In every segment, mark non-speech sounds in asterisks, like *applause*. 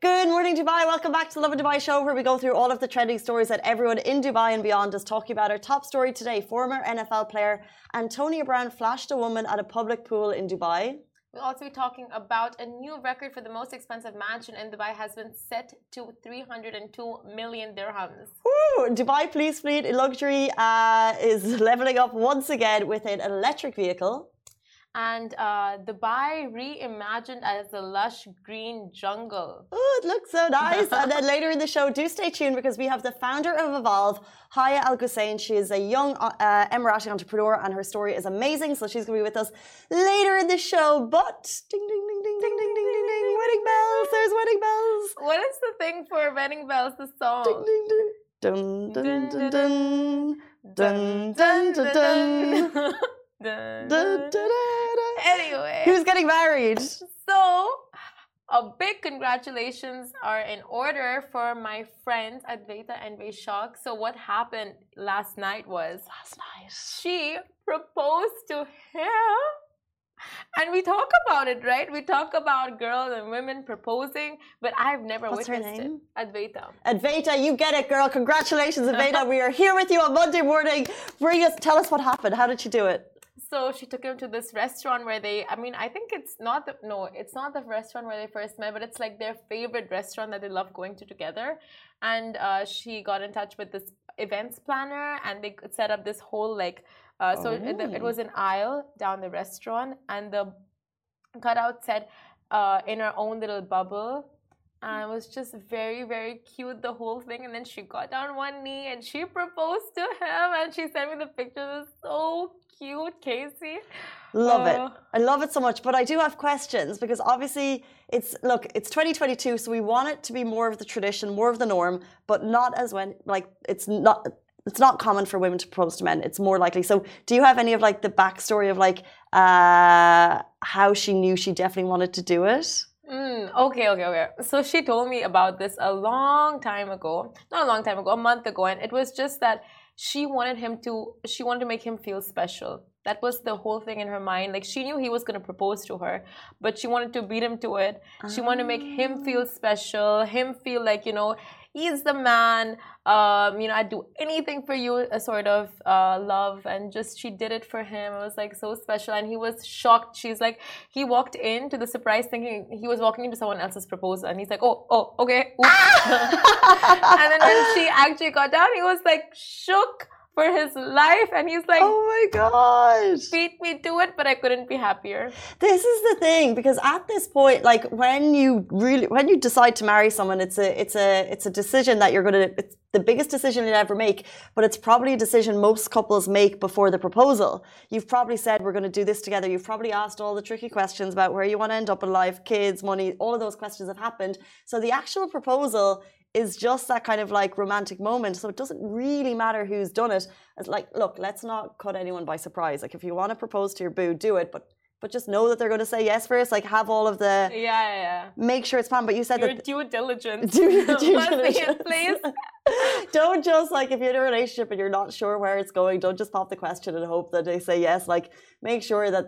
Good morning, Dubai. Welcome back to the Lovin Dubai show, where we go through all of the trending stories that everyone in Dubai and beyond is talking about. Our top story today former NFL player Antonio Brown flashed a woman at a public pool in Dubai. We'll also be talking about a new record for the most expensive mansion in Dubai has been set to 302 million dirhams. Woo! Dubai Police Fleet Luxury uh, is leveling up once again with an electric vehicle and uh, Dubai reimagined as a lush green jungle. Oh, it looks so nice. and then *laughs* later in the show, do stay tuned because we have the founder of Evolve, Haya Al Gussain. She is a young uh, Emirati entrepreneur and her story is amazing. So she's going to be with us later in the show. But ding, ding, ding, ding, ding, ding, ding, ding, ding, wedding bells. There's wedding bells. What is the thing for wedding bells, the song? Ding, ding, ding. Dun, dun, dun, dun. Dun, dun, dun, dun. dun. *laughs* Da, da, da, anyway, who's getting married? So, a big congratulations are in order for my friends Advaita and Vaishak. So, what happened last night was last night she proposed to him. And we talk about it, right? We talk about girls and women proposing, but I've never What's witnessed it. Advaita. Advaita, you get it, girl. Congratulations, Advaita. *laughs* we are here with you on Monday morning. Bring us, tell us what happened. How did you do it? So she took him to this restaurant where they i mean i think it's not the no it's not the restaurant where they first met but it's like their favorite restaurant that they love going to together and uh, she got in touch with this events planner and they set up this whole like uh, so oh. it, it, was an aisle down the restaurant and the cutout said uh, in her own little bubble and it was just very very cute the whole thing. And then she got down one knee and she proposed to him and she sent me the pictures. It was so cute casey. Love uh, it i love it so much. But i do have questions because obviously it's look it's 2022 so we want it to be more of the tradition more of the norm but not as when like it's not it's not common for women to propose to men. It's more likely. So do you have any of like the backstory of like uh how she knew she definitely wanted to do it Mm, okay, okay, okay. So she told me about this a long time ago. Not a long time ago, a month ago. And it was just that she wanted him to, she wanted to make him feel special. That was the whole thing in her mind. Like she knew he was going to propose to her, but she wanted to beat him to it. She wanted to make him feel special, him feel like, you know, he's the man. Um, you know, I'd do anything for you, a sort of uh, love, and just she did it for him. It was like so special, and he was shocked. She's like, he walked into the surprise thinking he was walking into someone else's proposal, and he's like, oh, oh, okay. *laughs* *laughs* and then when she actually got down, he was like shook for his life and he's like oh my god beat me to it but i couldn't be happier. This is the thing because at this point like when you really when you decide to marry someone it's a it's a it's a decision that you're going to it's the biggest decision you'll ever make but it's probably a decision most couples make before the proposal. You've probably said we're going to do this together. You've probably asked all the tricky questions about where you want to end up in life kids money all of those questions have happened. So the actual proposal is just that kind of like romantic moment. So it doesn't really matter who's done it. It's like, look, let's not cut anyone by surprise. Like if you want to propose to your boo, do it, but but just know that they're going to say yes first. Like have all of the yeah, yeah. yeah. Make sure it's planned. But you said your that due diligence. *laughs* Due, *laughs* due diligence, please. *laughs* don't just like if you're in a relationship and you're not sure where it's going. Don't just pop the question and hope that they say yes. Like make sure that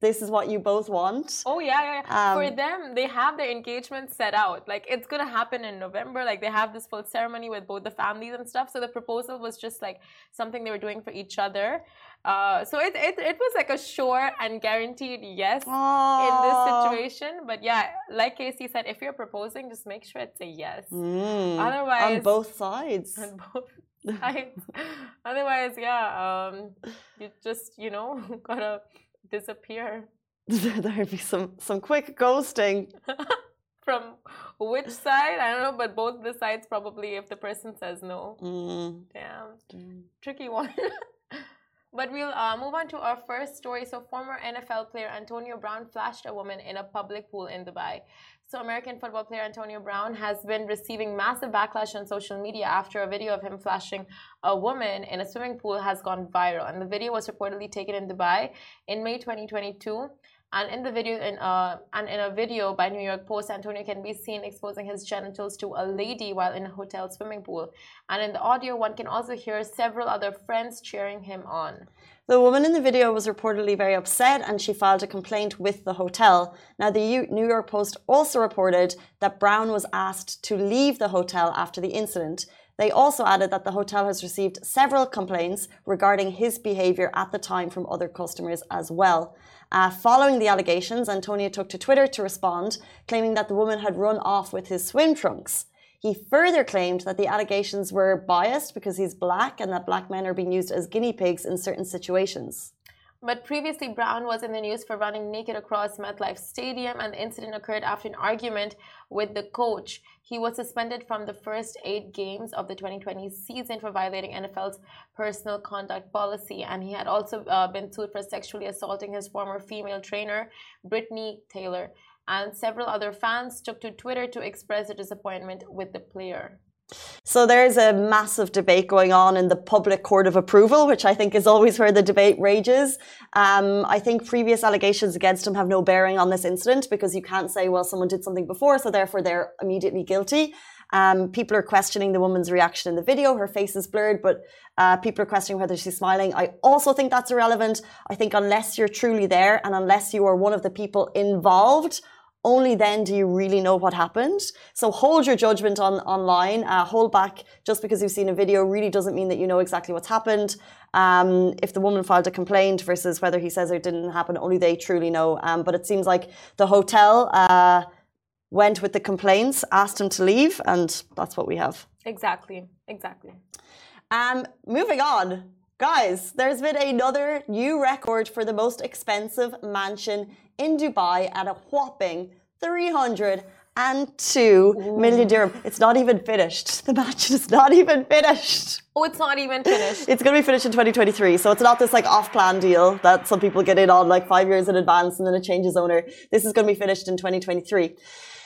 this is what you both want. Oh yeah, yeah. yeah. Um, For them, they have their engagement set out. Like it's gonna happen in November. Like they have this full ceremony with both the families and stuff. So the proposal was just like something they were doing for each other. Uh, so it, it it was like a sure and guaranteed yes Aww. in this situation. But yeah, like Casey said, if you're proposing, just make sure it's a yes. Mm, Otherwise, on both sides. *laughs* On both sides. Otherwise, yeah, um, you just you know *laughs* gotta disappear. *laughs* There'd be some some quick ghosting. *laughs* From which side? I don't know, but both the sides probably if the person says no. Mm. Damn. Mm. Tricky one. *laughs* but we'll uh, move on to our first story. So, former NFL player Antonio Brown flashed a woman in a public pool in Dubai. So, American football player Antonio Brown has been receiving massive backlash on social media after a video of him flashing a woman in a swimming pool has gone viral. And the video was reportedly taken in Dubai in May 2022. And in the video, in uh, and in a video by New York Post, Antonio can be seen exposing his genitals to a lady while in a hotel swimming pool. And in the audio, one can also hear several other friends cheering him on. The woman in the video was reportedly very upset and she filed a complaint with the hotel. Now, the New York Post also reported that Brown was asked to leave the hotel after the incident. They also added that the hotel has received several complaints regarding his behaviour at the time from other customers as well. Uh, following the allegations, Antonio took to Twitter to respond, claiming that the woman had run off with his swim trunks. He further claimed that the allegations were biased because he's black and that black men are being used as guinea pigs in certain situations. But previously, Brown was in the news for running naked across MetLife Stadium, and the incident occurred after an argument with the coach. He was suspended from the first eight games of the 2020 season for violating NFL's personal conduct policy, and he had also uh, been sued for sexually assaulting his former female trainer, Britney Taylor. And several other fans took to Twitter to express their disappointment with the player. So there's a massive debate going on in the public court of approval, which I think is always where the debate rages. Um, I think previous allegations against him have no bearing on this incident because you can't say, well, someone did something before, so therefore they're immediately guilty. Um, people are questioning the woman's reaction in the video. Her face is blurred, but uh, people are questioning whether she's smiling. I also think that's irrelevant. I think unless you're truly there and unless you are one of the people involved, only then do you really know what happened. So hold your judgment on online. Uh, hold back just because you've seen a video really doesn't mean that you know exactly what's happened. Um, if the woman filed a complaint versus whether he says it didn't happen, only they truly know. Um, but it seems like the hotel uh, went with the complaints, asked him to leave, and that's what we have. Exactly. Exactly. Um, moving on. Guys, there's been another new record for the most expensive mansion in Dubai at a whopping 302 Ooh. million dirham. It's not even finished. *laughs* The match is not even finished. Oh, it's not even finished. It's going to be finished in 2023. So it's not this like off plan deal that some people get in on like five years in advance and then it changes owner. This is going to be finished in 2023.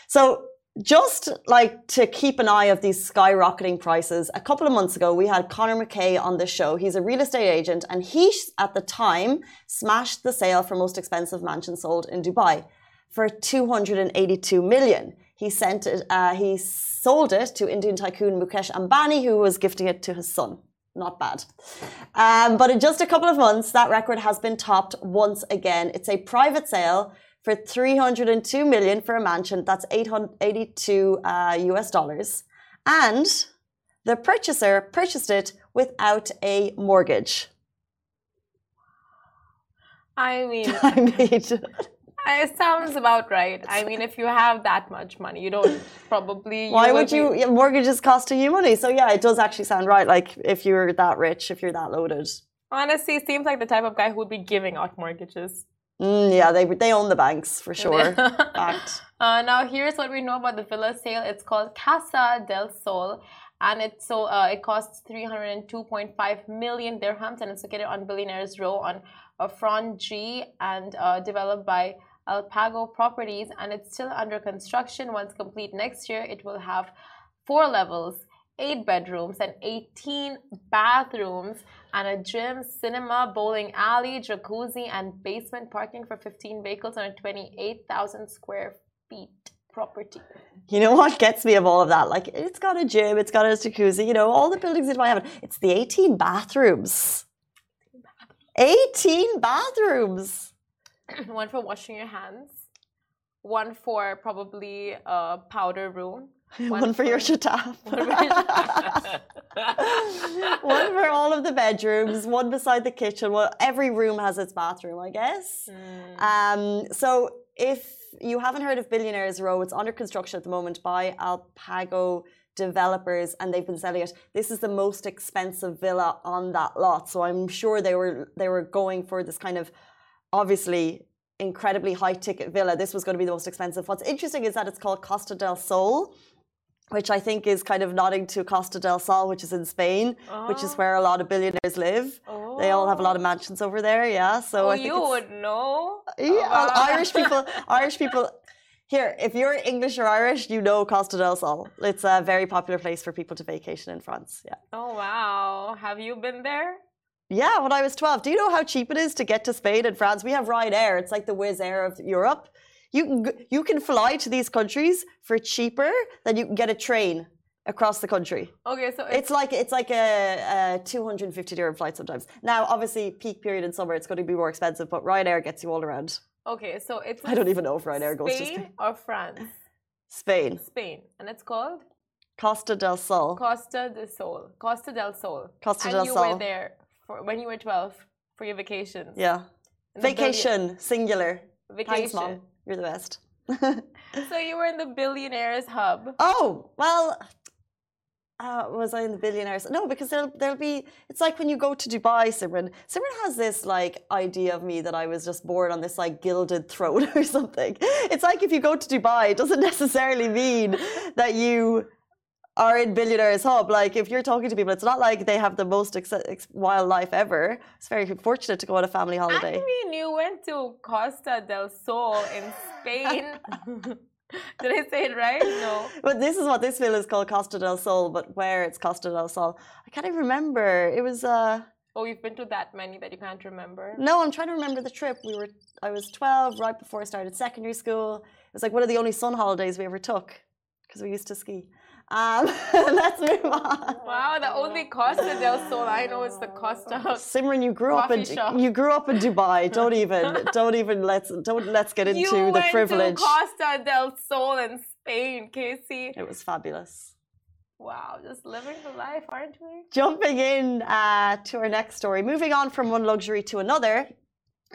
So just like to keep an eye of these skyrocketing prices, a couple of months ago we had Connor McKay on the show. He's a real estate agent, and he at the time smashed the sale for most expensive mansion sold in Dubai for 282 million. He sent it. Uh, he sold it to Indian tycoon Mukesh Ambani, who was gifting it to his son. Not bad. Um, but in just a couple of months, that record has been topped once again. It's a private sale for 302 million for a mansion. That's 882 uh, US dollars. And the purchaser purchased it without a mortgage. I mean, *laughs* I mean, it sounds about right. I mean, if you have that much money, you don't *laughs* probably. You Why would you? Be... Mortgages costing you money, so yeah, it does actually sound right. Like if you're that rich, if you're that loaded. Honestly, seems like the type of guy who would be giving out mortgages. Mm, yeah, they they own the banks for *laughs* sure. Fact. *laughs* Uh, now here's what we know about the villa sale. It's called Casa del Sol, and it's so uh, it costs 302.5 million dirhams, and it's located on Billionaires Row on uh, Frond G, and uh, developed by Alpago Properties, and it's still under construction. Once complete next year, it will have four levels eight bedrooms and 18 bathrooms and a gym, cinema, bowling alley, jacuzzi, and basement parking for 15 vehicles on a 28,000 square feet property. You know what gets me of all of that? Like, it's got a gym, it's got a jacuzzi, you know, all the buildings in my heaven. It's the 18 bathrooms. 18 bathrooms. *clears throat* one for washing your hands, one for probably a powder room one, one for, your shataf. *laughs* one for all of the bedrooms, one beside the kitchen. Well, every room has its bathroom, I guess. Mm. Um, so if you haven't heard of Billionaires Row, it's under construction at the moment by Alpago developers and they've been selling it. This is the most expensive villa on that lot. So I'm sure they were they were going for this kind of obviously incredibly high ticket villa. This was going to be the most expensive. What's interesting is that it's called Costa del Sol which I think is kind of nodding to Costa del Sol, which is in Spain, oh. which is where a lot of billionaires live. Oh. They all have a lot of mansions over there, yeah. So oh, I think you would know. Yeah, oh, Irish *laughs* people. Irish people. Here, if you're English or Irish, you know Costa del Sol. It's a very popular place for people to vacation in France. Yeah. Oh wow! Have you been there? Yeah, when I was 12. Do you know how cheap it is to get to Spain and France? We have Ryanair. It's like the Wizz Air of Europe. You can you can fly to these countries for cheaper than you can get a train. across the country. Okay, so It's like it's like a, a 250 dirham flight sometimes. Now, obviously, peak period in summer, it's going to be more expensive, but Ryanair gets you all around. okay, so it's I don't even know if Ryanair goes to Spain Spain. or France. Spain, Spain, and it's called Costa del Sol. Costa del Sol. Costa del Sol. Costa and del you Sol. were there for when you were 12 for your vacation. Yeah. Vacation, singular. Vacation. Thanks, mom. You're the best. So you were in the billionaires hub. oh well. Uh, was I in the billionaires? No, because there'll there'll be. It's like when you go to Dubai, Simran. Simran has this like idea of me that I was just born on this like gilded throne *laughs* or something. It's like if you go to Dubai, it doesn't *laughs* necessarily mean that you are in billionaires hub. Like if you're talking to people, it's not like they have the most ex- ex- wildlife ever. It's very fortunate to go on a family holiday. I mean, you went to Costa del Sol in Spain. *laughs* Did I say it right? No. But this is what this villa is called Costa del Sol, but where it's Costa del Sol, I can't even remember. It was uh Oh, you've been to that many that you can't remember. no, I'm trying to remember the trip. We were I was 12 right before I started secondary school. It was like one of the only sun holidays we ever took because we used to ski. Um, *laughs* let's move on. Wow, the only Costa del Sol I know is the Costa. Simran, you grew up in shop. you grew up in Dubai. *laughs* Don't even don't even let's don't let's get into you the went privilege. to Costa del Sol in Spain, Casey. It was fabulous. Wow, just living the life, aren't we? Jumping in uh, to our next story, moving on from one luxury to another.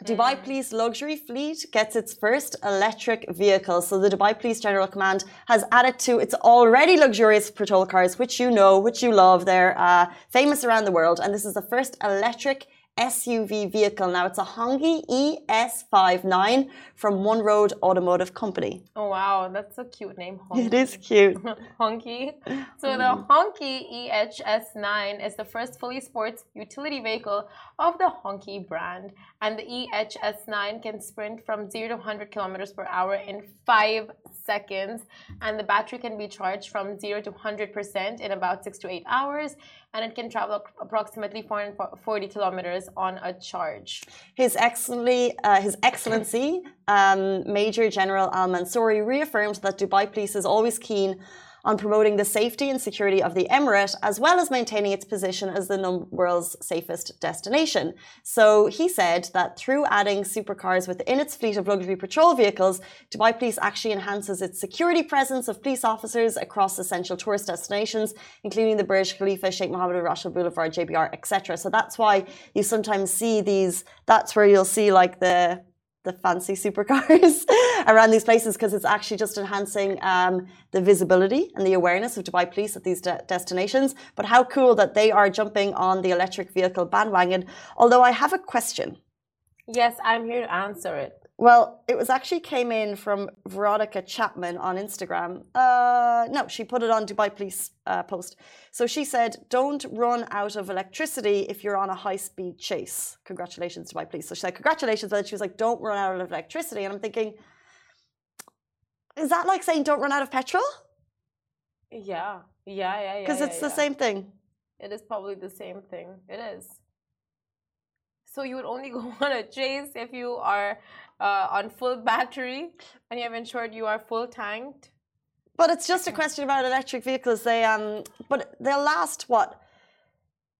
Dubai Police Luxury Fleet gets its first electric vehicle. So, the Dubai Police General Command has added to its already luxurious patrol cars, which you know, which you love. They're uh, famous around the world. And this is the first electric SUV vehicle. Now, it's a Hongqi ES59 from One Road Automotive Company. Oh wow, that's a cute name. Honky. It is cute. *laughs* Honky. So the mm-hmm. Honky EHS9 is the first fully sports utility vehicle of the Honky brand, and the EHS9 can sprint from 0 to 100 kilometers per hour in 5 seconds, and the battery can be charged from 0 to 100% in about 6 to 8 hours, and it can travel approximately 440 kilometers on a charge. His Excellency, uh, His Excellency um, Major General Al Mansouri reaffirmed that Dubai Police is always keen on promoting the safety and security of the emirate, as well as maintaining its position as the world's safest destination. So he said that through adding supercars within its fleet of luxury patrol vehicles, Dubai Police actually enhances its security presence of police officers across essential tourist destinations, including the Burj Khalifa, Sheikh Mohammed bin Rashid Boulevard, JBR, etc. So that's why you sometimes see these. That's where you'll see like the the fancy supercars *laughs* around these places because it's actually just enhancing um, the visibility and the awareness of Dubai police at these de- destinations. But how cool that they are jumping on the electric vehicle bandwagon. Although I have a question. Yes, I'm here to answer it. Well, it was actually came in from Veronica Chapman on Instagram. Uh, no, she put it on Dubai Police uh, post. So she said, "Don't run out of electricity if you're on a high-speed chase." Congratulations, Dubai Police. So she said, "Congratulations," but she was like, "Don't run out of electricity." And I'm thinking, is that like saying don't run out of petrol? Yeah, yeah, yeah, yeah. Because yeah, it's the yeah. same thing. It is probably the same thing. It is. So you would only *laughs* go on a chase if you are uh, on full *laughs* battery and you have ensured you are full tanked. But it's just a question about electric vehicles. They um, but they'll last what?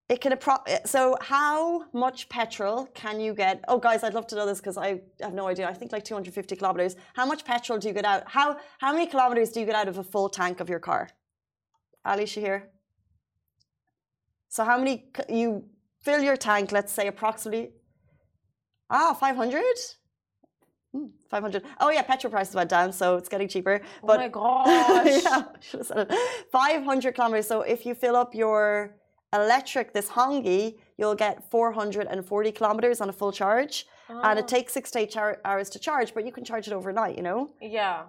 It can appro- so how much petrol can you get? Oh, guys, I'd love to know this because I have no idea. I think like 250 kilometers. How much petrol do you get out? How how many kilometers do you get out of a full tank of your car? Ali Shahir. So how many you fill your tank? Let's say approximately. Ah, 500. Mm, 500. Oh yeah, petrol prices went down, so it's getting cheaper. Oh but oh my *laughs* gosh. yeah, should have said it. 500 kilometers. So if you fill up your electric, this Hongqi, you'll get 440 kilometers on a full charge. And it Oh, takes six to eight char- hours to charge, but you can charge it overnight, you know? yeah.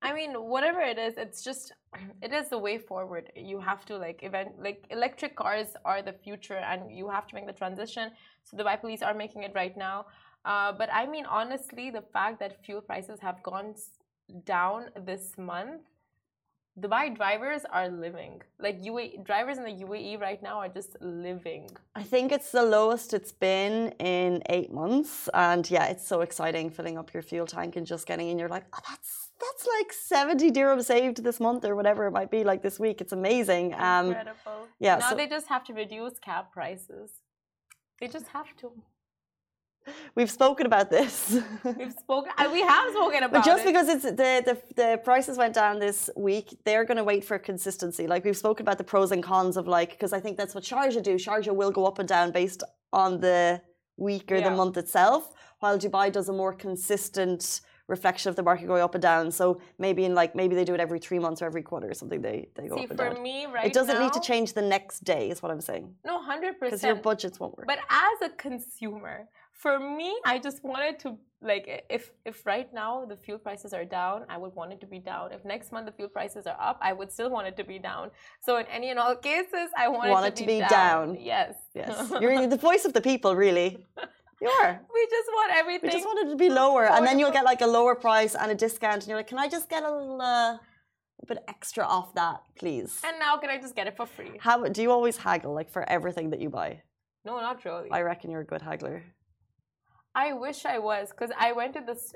I mean, whatever it is, it's just *clears throat* it is the way forward. You have to like event like electric cars are the future, and you have to make the transition. So the Dubai police are making it right now. Uh, but I mean, honestly, the fact that fuel prices have gone down this month, Dubai drivers are living. Like UAE drivers in the UAE right now are just living. I think it's the lowest it's been in eight months. And yeah, it's so exciting filling up your fuel tank and just getting in. You're like, oh, that's that's like 70 dirham saved this month or whatever it might be like this week. It's amazing. Um, Incredible. yeah, Now so- they just have to reduce cab prices. They just have to. We've spoken about this. We've spoken. uh, We have spoken about But just it. because it's the, the the prices went down this week, they're going to wait for consistency. Like we've spoken about the pros and cons of like because I think that's what Sharjah do. Sharjah will go up and down based on the week or the month itself, while Dubai does a more consistent reflection of the market going up and down. So maybe in like maybe they do it every three months or every quarter or something. They they go See, up and for down. me, right it doesn't need to change the next day, is what I'm saying, No, hundred percent. because your budgets won't work. But as a consumer, for me, I just wanted to like if if right now the fuel prices are down, I would want it to be down. If next month the fuel prices are up, I would still want it to be down. So in any and all cases, I want, Want it, to, be, down. Yes. yes, *laughs* you're the voice of the people, really. *laughs* You are. we just want everything. We just want it to be lower, and then you'll get like a lower price and a discount, and you're like, "Can I just get a little uh, bit extra off that, please?" and now can I just get it for free? How do you always haggle like for everything that you buy? No, not really. I reckon you're a good haggler. I wish I was because I went to this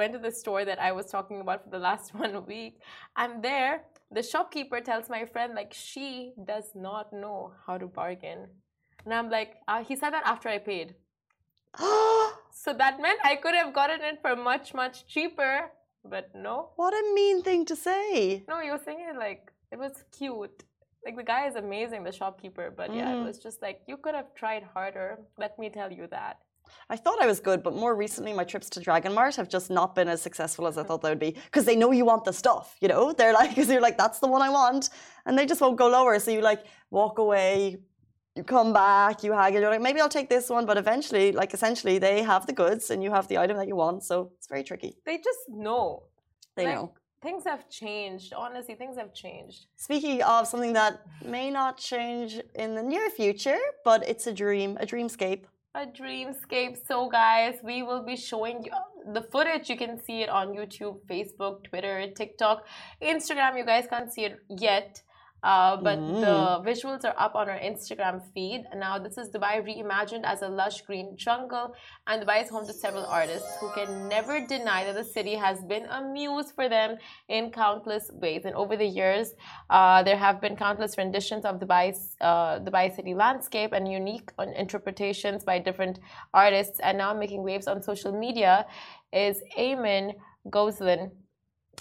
went to the store that I was talking about for the last *laughs* one week. I'm there. The shopkeeper tells my friend like she does not know how to bargain, and I'm like, uh, he said that after I paid. *gasps* So that meant I could have gotten it for much much cheaper, but no, what a mean thing to say! no. You were saying it like it was cute. Like the guy is amazing, the shopkeeper, but yeah, it Mm. was just like you could have tried harder. Let me tell you that. I thought I was good, but more recently, my trips to Dragon Mart have just not been as successful as I mm. thought they would be because they know you want the stuff. You know, they're like, *laughs* because you're like, that's the one I want, and they just won't go lower. So you like walk away, you come back, you haggle. You're like, maybe I'll take this one, but eventually, like, essentially, they have the goods and you have the item that you want. So it's very tricky. They just know. They Like, know. Things have changed. Honestly, things have changed. Speaking of something that may not change in the near future, but it's a dream, a dreamscape. A dreamscape. So, guys, we will be showing you the footage. You can see it on YouTube, Facebook, Twitter, TikTok, Instagram. You guys can't see it yet. Uh, but the visuals are up on our Instagram feed. Now, this is Dubai reimagined as a lush green jungle, and Dubai is home to several artists who can never deny that the city has been a muse for them in countless ways. And over the years, uh, there have been countless renditions of Dubai's uh, Dubai city landscape and unique interpretations by different artists. And now making waves on social media is Ayman Gozlan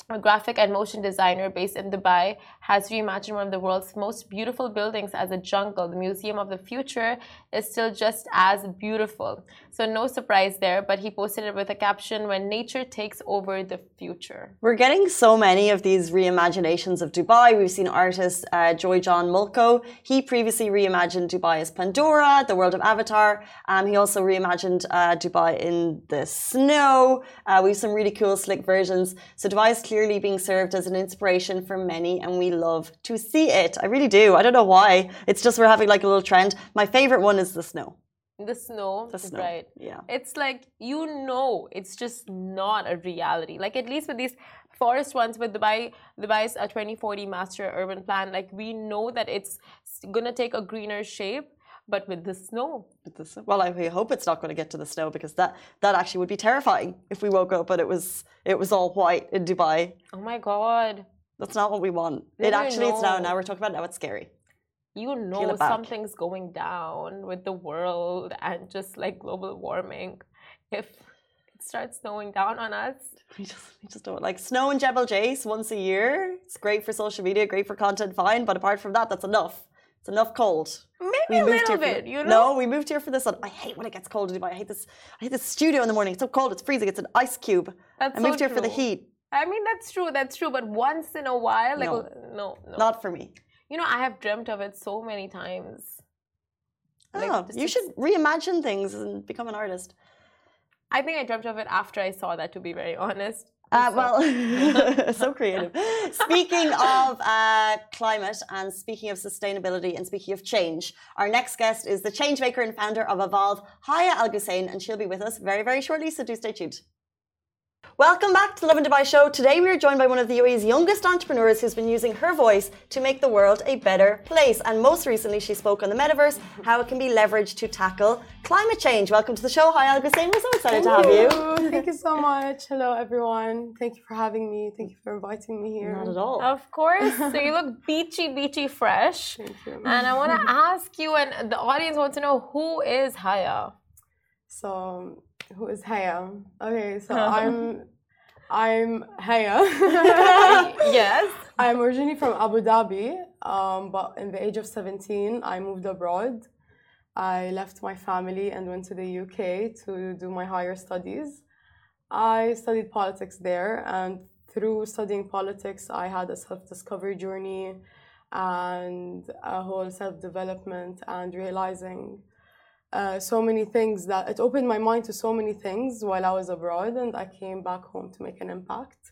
a graphic and motion designer based in Dubai, has reimagined one of the world's most beautiful buildings as a jungle. The Museum of the Future is still just as beautiful. So, no surprise there, but he posted it with a caption When nature takes over the future. We're getting so many of these reimaginations of Dubai. We've seen artist uh, Joy John Mulco. He previously reimagined Dubai as Pandora, the world of Avatar. Um, he also reimagined uh, Dubai in the snow. Uh, we have some really cool, slick versions. So Dubai is clearly being served as an inspiration for many, and we love to see it. I really do. I don't know why. It's just we're having like a little trend. My favorite one is the snow. The snow, The snow. right? Yeah. It's like you know, it's just not a reality. Like at least with these forest ones, with Dubai, Dubai's uh, 2040 master urban plan, like we know that it's gonna take a greener shape. But with the snow, With the snow. Well, I we hope it's not going to get to the snow because that that actually would be terrifying if we woke up and it was it was all white in Dubai. oh my god, That's not what we want. It actually it's now. no. Now we're talking about now it's scary. you know something's going down with the world and just like global warming. If it starts snowing down on us, We just we just don't like snow and Jebel Jais once a year. It's great for social media, great for content, fine. But apart from that, that's enough. It's enough cold. Maybe a little here bit, the- you know. No, we moved here for this one. I hate when it gets cold in Dubai. I hate this. I hate this studio in the morning. It's so cold. It's freezing. It's an ice cube. That's I moved so here for the heat. I mean, that's true. That's true. But once in a while, like No. Uh, no, no. Not for me. You know, I have dreamt of it so many times. Like, ah, oh, this you should reimagine things and become an artist. I think I dreamt of it after I saw that. To be very *laughs* honest. Uh, well, *laughs* *laughs* so creative. Speaking of uh, climate and speaking of sustainability and speaking of change, our next guest is the change maker and founder of Evolve, Haya Al Gussain, and she'll be with us very, very shortly, so do stay tuned. Welcome back to Lovin Dubai Show. Today we are joined by one of the UAE's youngest entrepreneurs who's been using her voice to make the world a better place. And most recently, she spoke on the metaverse, how it can be leveraged to tackle climate change. Welcome to the show. Hi, Al We're so excited Thank to have you. you. *laughs* Thank you so much. Hello, everyone. Thank you for having me. Thank you for inviting me here. Not at all. Of course. So you *laughs* look beachy, beachy fresh. Thank you. And I want to *laughs* ask you, and the audience wants to know who is Haya? So, who is Haya? Okay, so *laughs* I'm I'm Haya. *laughs* yes. I'm originally from Abu Dhabi, um, but in the age of 17, I moved abroad. I left my family and went to the UK to do my higher studies. I studied politics there, and through studying politics, I had a self discovery journey and a whole self development and realizing uh, so many things that it opened my mind to so many things while I was abroad, and I came back home to make an impact.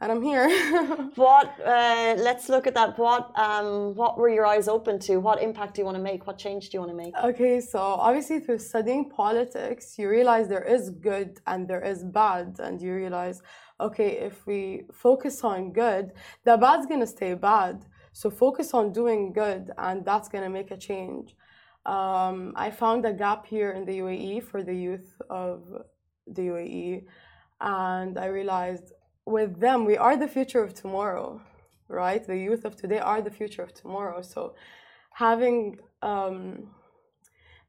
And I'm here. *laughs* what? Uh, let's look at that. What? Um, what were your eyes open to? What impact do you want to make? What change do you want to make? Okay, so obviously through studying politics, you realize there is good and there is bad, and you realize, okay, if we focus on good, the bad's gonna stay bad. So focus on doing good, and that's gonna make a change. Um, I found a gap here in the UAE for the youth of the UAE, and I realized with them, we are the future of tomorrow, right? The youth of today are the future of tomorrow. So, having um,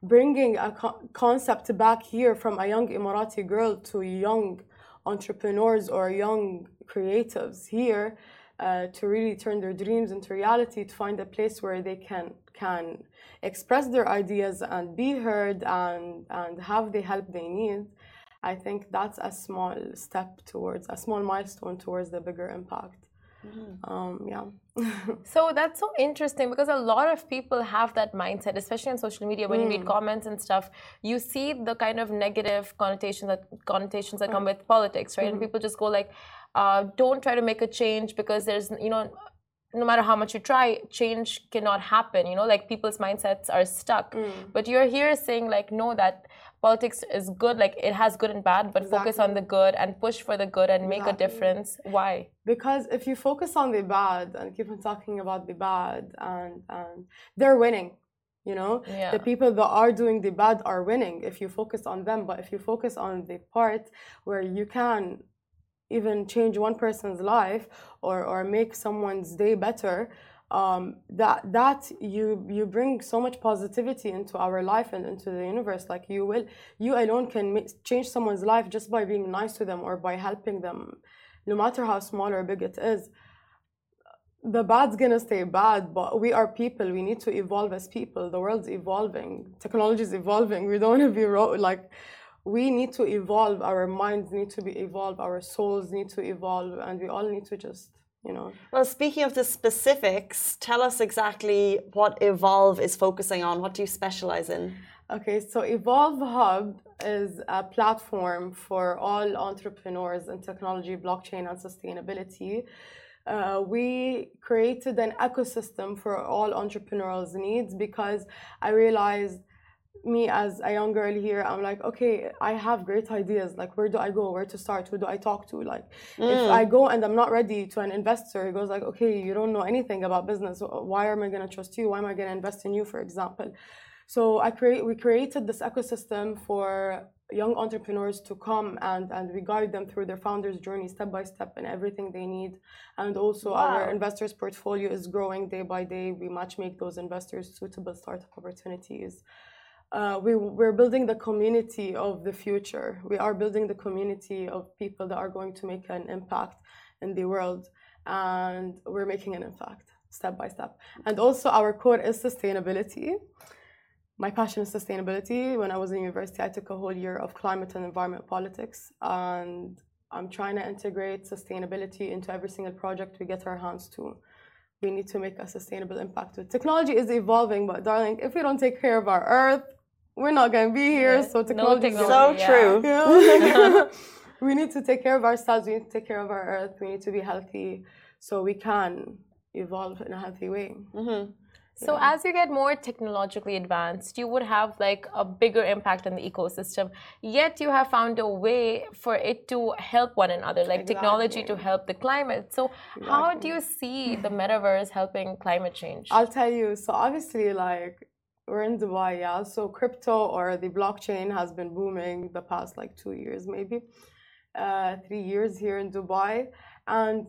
bringing a co concept back here from a young Emirati girl to young entrepreneurs or young creatives here uh, to really turn their dreams into reality, to find a place where they can can express their ideas and be heard and and have the help they need. I think that's a small step towards a small milestone towards the bigger impact. Mm-hmm. Um, yeah. *laughs* so that's so interesting because a lot of people have that mindset, especially on social media. When mm. you read mm. comments and stuff, you see the kind of negative connotations that connotations that come with politics, right? Mm. And mm-hmm. people just go like, uh, don't try to make a change because there's you know no matter how much you try change cannot happen you know like people's mindsets are stuck mm. but you're here saying like no that politics is good like it has good and bad but exactly. focus on the good and push for the good and make a difference why because if you focus on the bad and keep on talking about the bad and and they're winning you know yeah. the people that are doing the bad are winning if you focus on them but if you focus on the part where you can even change one person's life or, or make someone's day better, um, that that you you bring so much positivity into our life and into the universe. Like you will, you alone can make, change someone's life just by being nice to them or by helping them, no matter how small or big it is. The bad's gonna stay bad, but we are people. We need to evolve as people. The world's evolving. Technology is evolving. We don't want to be like we need to evolve our minds need to be evolved our souls need to evolve and we all need to just you know. Well speaking of the specifics tell us exactly what evolve is focusing on. What do you specialize in? Okay so evolve hub is a platform for all entrepreneurs in technology blockchain and sustainability. Uh, we created an ecosystem for all entrepreneurs needs because i realized me as a young girl here, I'm like, okay, I have great ideas. Like, where do I go? Where to start? Who do I talk to? Like, mm. if I go and I'm not ready to an investor, he goes like, okay, you don't know anything about business. Why am I gonna trust you? Why am I gonna invest in you, for example? So I create, we created this ecosystem for young entrepreneurs to come and, and we guide them through their founder's journey step by step and everything they need. And also wow. our investors portfolio is growing day by day. We match make those investors suitable startup opportunities uh, we, we're building the community of the future. We are building the community of people that are going to make an impact in the world. And we're making an impact step by step. And also, our core is sustainability. My passion is sustainability. When I was in university, I took a whole year of climate and environment politics. And I'm trying to integrate sustainability into every single project we get our hands to we need to make a sustainable impact. Technology is evolving, but darling, if we don't take care of our earth, we're not going to be here. Yeah. So technology, no so yeah. true. Yeah. *laughs* *laughs* we need to take care of ourselves. We need to take care of our earth. We need to be healthy so we can evolve in a healthy way. Mm-hmm. So Yeah. as you get more technologically advanced, you would have like a bigger impact on the ecosystem. Yet you have found a way for it to help one another, like technology to help the climate. So how do you see the metaverse helping climate change? I'll tell you. So obviously, like we're in Dubai, yeah. So crypto or the blockchain has been booming the past like two years, maybe uh, three years here in Dubai, and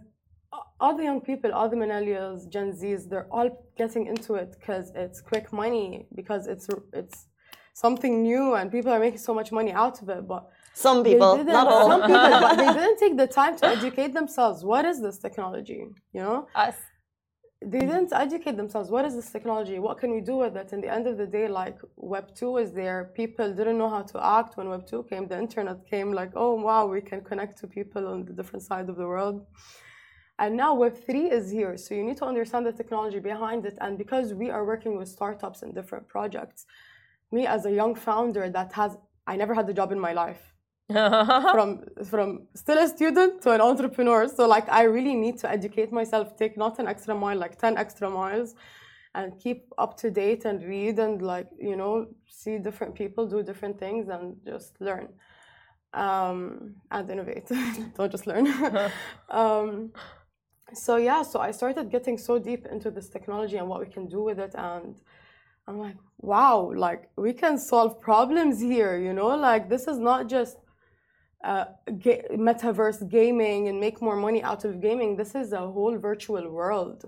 all the young people, all the millennials, Gen Zs, they're all getting into it because it's quick money, because it's it's something new, and people are making so much money out of it. But Some people, not *laughs* all. Some people, but they *laughs* didn't take the time to educate themselves. What is this technology? You know Us. They mm-hmm. didn't educate themselves. What is this technology? What can we do with it? In the end of the day, like Web 2 is there. People didn't know how to act when Web 2 came. The internet came, like, oh, wow, we can connect to people on the different side of the world. And now Web 3 is here. So you need to understand the technology behind it. And because we are working with startups and different projects, me as a young founder that has, I never had a job in my life *laughs* from from still a student to an entrepreneur. So like I really need to educate myself, take not an extra mile, like ten extra miles, and keep up to date and read and like you know see different people do different things and just learn um, and innovate. *laughs* Don't just learn. *laughs* um, so yeah, so I started getting so deep into this technology and what we can do with it and. I'm like, wow, like we can solve problems here, you know? Like this is not just uh, ga- metaverse gaming and make more money out of gaming. This is a whole virtual world.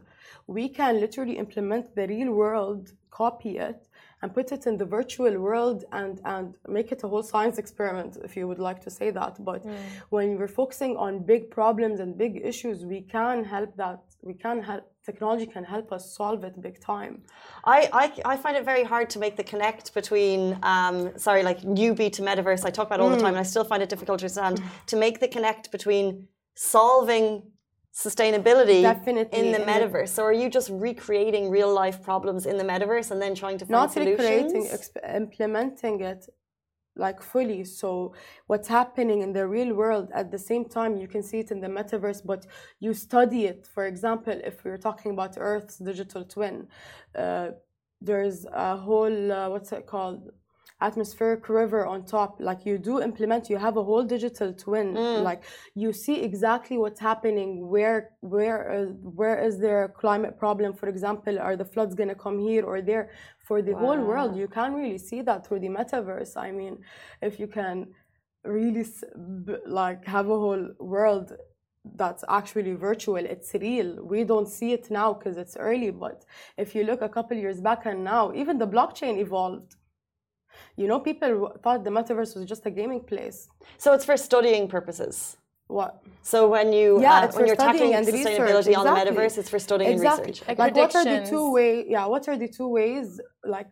We can literally implement the real world, copy it, and put it in the virtual world and, and make it a whole science experiment, if you would like to say that. But when we're focusing on big problems and big issues, we can help that. We can help, technology can help us solve it big time. I, I, I find it very hard to make the connect between, um, sorry, like newbie to metaverse. I talk about all the time, and I still find it difficult to understand to make the connect between solving sustainability Definitely, in the metaverse. So are you just recreating real life problems in the metaverse and then trying to find not solutions? recreating, exp- implementing it like fully. So what's happening in the real world at the same time, you can see it in the metaverse, but you study it. For example, if we're talking about Earth's digital twin, uh, there's a whole uh, what's it called? Atmospheric river on top. Like you do implement you have a whole digital twin. Like you see exactly what's happening where where uh, where is there a climate problem? For example are the floods going to come here or there? For the whole world you can really see that through the metaverse. I mean if you can really like have a whole world that's actually virtual it's real. We don't see it now because it's early but if you look a couple years back and now even the blockchain evolved you know people thought the metaverse was just a gaming place So it's for studying purposes. what So when you Yeah, uh, it's when for you're tackling studying and sustainability research, on the exactly. metaverse, it's for studying exactly and research. Like like what are the two way yeah what are the two ways like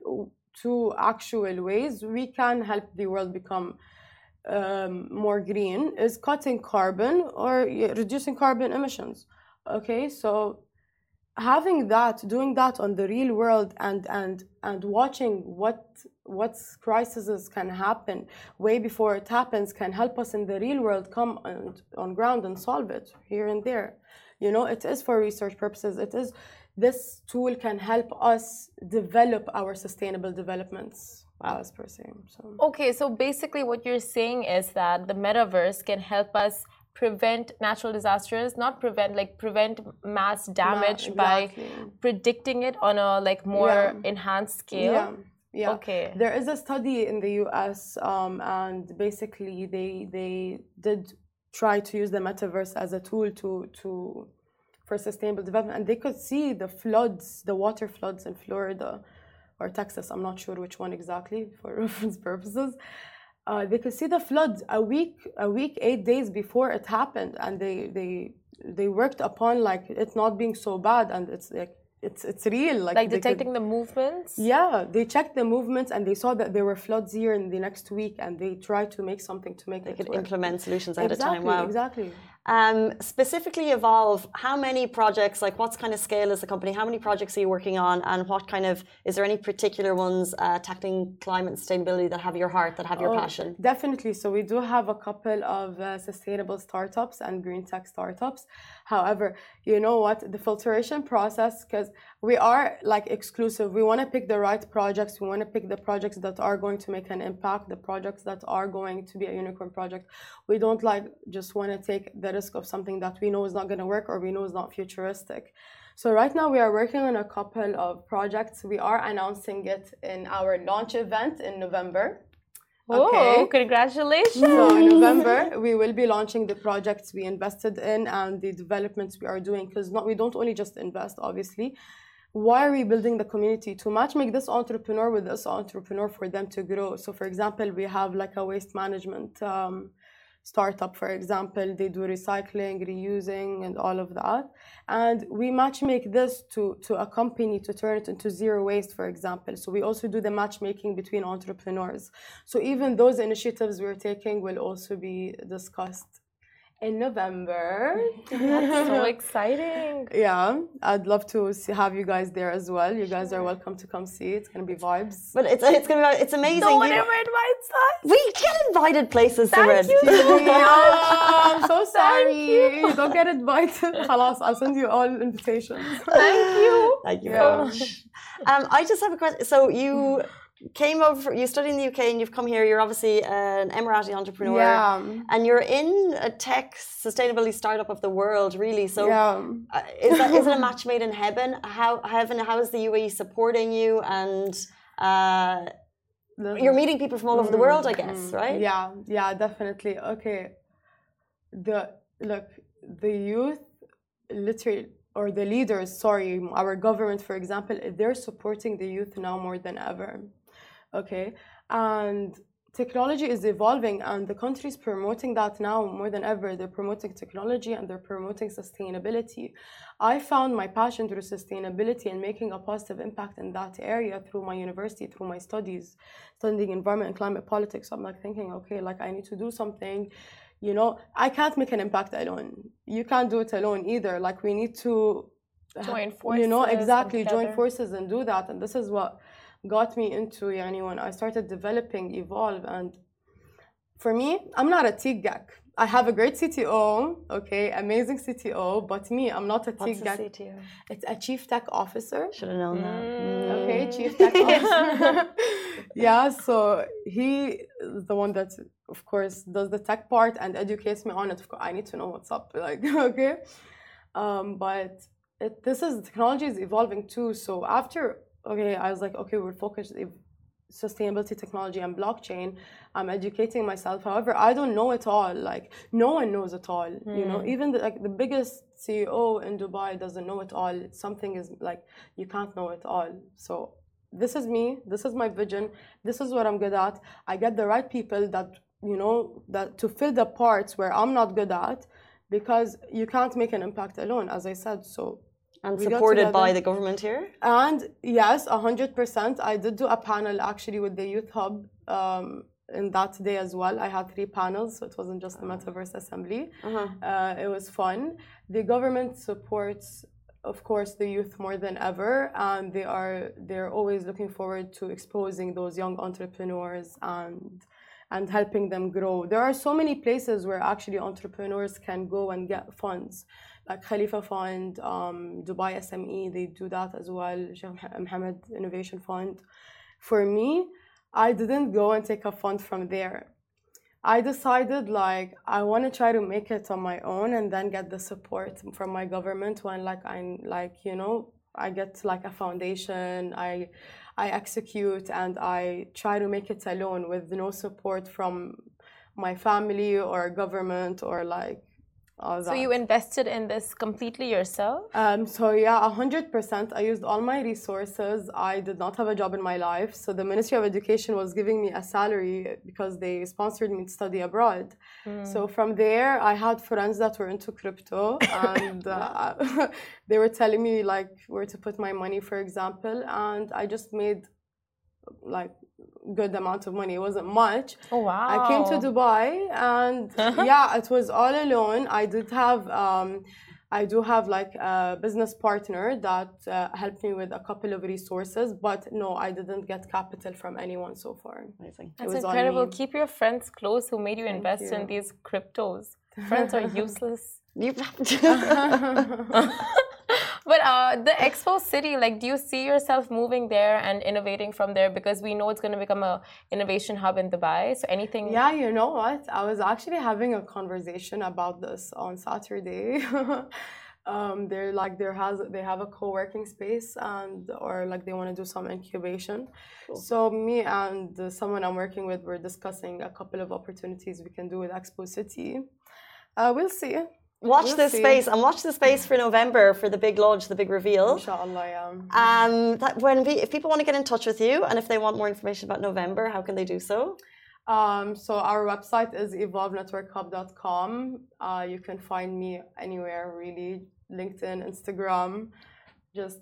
two actual ways we can help the world become um, more green is cutting carbon or y- reducing carbon emissions okay so having that doing that on the real world and and and watching what what crises can happen way before it happens can help us in the real world come and, on ground and solve it here and there. You know it is for research purposes. It is this tool can help us develop our sustainable developments as per se so. Okay, so basically, what you're saying is that the metaverse can help us prevent natural disasters, not prevent, like prevent mass damage by exactly. predicting it on a like more Yeah. enhanced scale. yeah yeah Okay. There is a study in the U.S. Um, and basically they they did try to use the metaverse as a tool to to for sustainable development, and they could see the floods, the water floods in Florida or Texas. I'm not sure which one exactly for *laughs* reference purposes. Uh, they could see the floods a week, a week, eight days before it happened, and they they they worked upon like it not being so bad, and it's like it's it's real, like, Like they could- detecting the movements. yeah, they checked the movements and they saw that there were floods here in the next week, and they tried to make something to make They could work. implement solutions ahead exactly, of time. Wow. exactly. Um, specifically, Evolve, how many projects, like what's kind of scale is the company? How many projects are you working on? And what kind of, is there any particular ones uh, tackling climate and sustainability that have your heart, that have your Oh, passion? Definitely. So we do have a couple of uh, sustainable startups and green tech startups. However, you know what? The filtration process, because we are like exclusive, we want to pick the right projects. We want to pick the projects that are going to make an impact, the projects that are going to be a unicorn project. We don't like just want to take the risk of something that we know is not going to work or we know is not futuristic. So right now we are working on a couple of projects. We are announcing it in our launch event in November. Oh, congratulations! So in November we will be launching the projects we invested in and the developments we are doing because not we don't only just invest, obviously. Why are we building the community? To match make this entrepreneur with this entrepreneur for them to grow. So for example, we have like a waste management um, startup, for example, they do recycling, reusing, and all of that. And we matchmake this to, to a company to turn it into zero waste, for example. So we also do the matchmaking between entrepreneurs. So even those initiatives we're taking will also be discussed in November. That's so *laughs* exciting. Yeah, I'd love to see, have you guys there as well. You guys are welcome to come see. It's gonna be vibes. But it's it's gonna be it's amazing. No one You- ever invites us. we get invited places, Thank Simran. you. *laughs* yeah, I'm so sorry. you. You. don't get invited. *laughs* Halas, I'll send you all invitations. Thank you. Thank you Yeah. very much. Um, I just have a question. So you came over, you studied in the UK, and you've come here. You're obviously an Emirati entrepreneur, Yeah. and you're in a tech sustainability startup of the world, really. So yeah. uh, is that is it a *laughs* match made in heaven? How heaven? How is the UAE supporting you? And uh, you're meeting people from all over the world, I guess, right? Yeah, yeah, definitely. Okay. The look, the youth literally or the leaders, sorry, our government, for example, they're supporting the youth now more than ever. Okay. And technology is evolving and the country is promoting that now more than ever. They're promoting technology and they're promoting sustainability. I found my passion through sustainability and making a positive impact in that area through my university, through my studies, studying environment and climate politics. I'm like thinking, okay, like I need to do something. You know, I can't make an impact alone. You can't do it alone either. Like we need to Join forces. You know, exactly. Join forces and do that. And this is what got me into yani, when I started developing Evolve. And for me, I'm not a tech geek. I have a great CTO, okay, amazing CTO, but me, I'm not a tech What's the geek. CTO? It's a chief tech officer. Should have known that. Okay, Mm. chief tech *laughs* officer. *laughs* yeah, so he is the one that, of course, does the tech part and educates me on it. Of course, I need to know what's up. *laughs* Like, okay, um, but it, this is technology is evolving too. So after, okay, I was like, okay, we're focused sustainability technology and blockchain. I'm educating myself. However, I don't know it all. Like, no one knows it all. You know, hmm. even the, like the biggest CEO in Dubai doesn't know it all. Something is like you can't know it all. So this is me this is my vision this is what i'm good at i get the right people that you know that to fill the parts where i'm not good at because you can't make an impact alone as i said so And we supported by the government here? and yes 100% i did do a panel actually with the youth hub um, in that day as well i had three panels so it wasn't just the metaverse assembly Uh-huh. uh, it was fun. The government supports, of course, the youth more than ever, and they are they're always looking forward to exposing those young entrepreneurs and and helping them grow. There are so many places where actually entrepreneurs can go and get funds, like Khalifa Fund, um, Dubai SME. They do that as well. Sheikh Mohammed Innovation Fund. For me, I didn't go and take a fund from there. I decided like I want to try to make it on my own and then get the support from my government when like I'm like you know I get like a foundation I I execute and I try to make it alone with no support from my family or government or like all So you invested in this completely yourself? Um, so yeah, hundred percent. I used all my resources. I did not have a job in my life, so the Ministry of Education was giving me a salary because they sponsored me to study abroad. So from there, I had friends that were into crypto, *coughs* and uh, *laughs* they were telling me like where to put my money, for example, and I just made like good amount of money. It wasn't much. Oh wow! I came to Dubai and *laughs* yeah, it was all alone. I did have um, I do have like a business partner that uh, helped me with a couple of resources, but no, I didn't get capital from anyone so far. Amazing. That's was incredible. Keep your friends close who made you Thank invest in these cryptos. *laughs* Friends are useless. *laughs* But uh, the Expo City, like, do you see yourself moving there and innovating from there? Because we know it's going to become a innovation hub in Dubai. So anything? Yeah, you know what? I was actually having a conversation about this on Saturday. *laughs* um, they're like there has they have a co-working space and or like they want to do some incubation. Cool. So me and someone I'm working with, we're discussing a couple of opportunities we can do with Expo City. Uh, we'll see. Watch We'll this see. space and watch the space for November for the big launch, the big reveal. Inshallah, yeah. Um, that when we, if people want to get in touch with you and if they want more information about November, how can they do so? Um, so our website is evolvenetworkhub.com. Uh, you can find me anywhere really, LinkedIn, Instagram. Just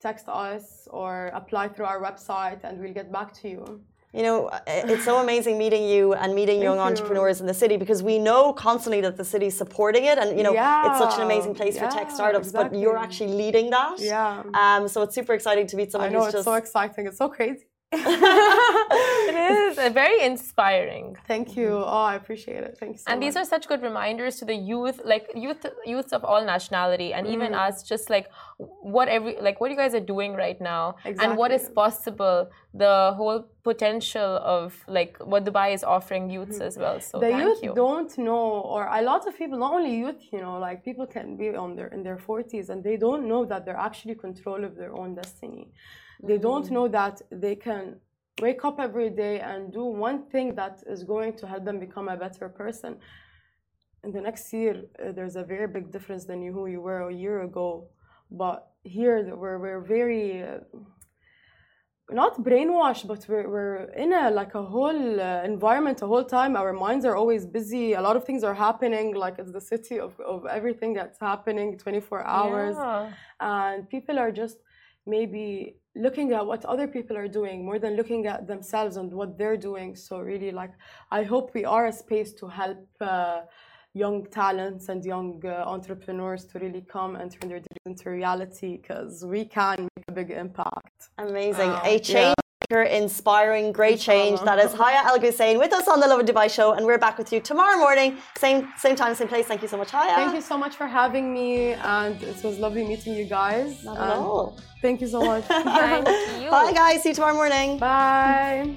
text us or apply through our website and we'll get back to you. You know, it's so amazing meeting you and meeting young you. entrepreneurs in the city because we know constantly that the city's supporting it, and you know, it's such an amazing place for tech yeah, startups. But you're actually leading that. Yeah. Um, so it's super exciting to meet someone. I know who's it's just so exciting. It's so crazy. *laughs* it is *laughs* very inspiring. Thank you. Oh, I appreciate it. Thank you so and much. these are such good reminders to the youth like youth youths of all nationality and even Mm. us just like what every like what you guys are doing right now and what is possible the whole potential of like what dubai is offering youths as well so Mm-hmm. the thank youth you don't know or a lot of people not only youth you know like people can be on their in their 40s and they don't know that they're actually control of their own destiny they don't Mm-hmm. know that they can wake up every day and do one thing that is going to help them become a better person. In the next year uh, there's a very big difference than you, who you were a year ago. But here we're, we're very uh, not brainwashed but we're, we're in a like a whole uh, environment a whole time. Our minds are always busy. A lot of things are happening like it's the city of, of everything that's happening 24 hours. Yeah. and people are just maybe looking at what other people are doing more than looking at themselves and what they're doing so really like i hope we are a space to help uh, young talents and young uh, entrepreneurs to really come and turn their dreams into reality because we can make a big impact amazing. Wow. A change maker, inspiring, great change. That is Haya Al Gussain with us on the Lovin Dubai show, and we're back with you tomorrow morning, same same time, same place. Thank you so much, Haya. Thank you so much for having me, and it was lovely meeting you guys. Not at all. Thank you so much. *laughs* *laughs* thank you Bye, guys. See you tomorrow morning. Bye.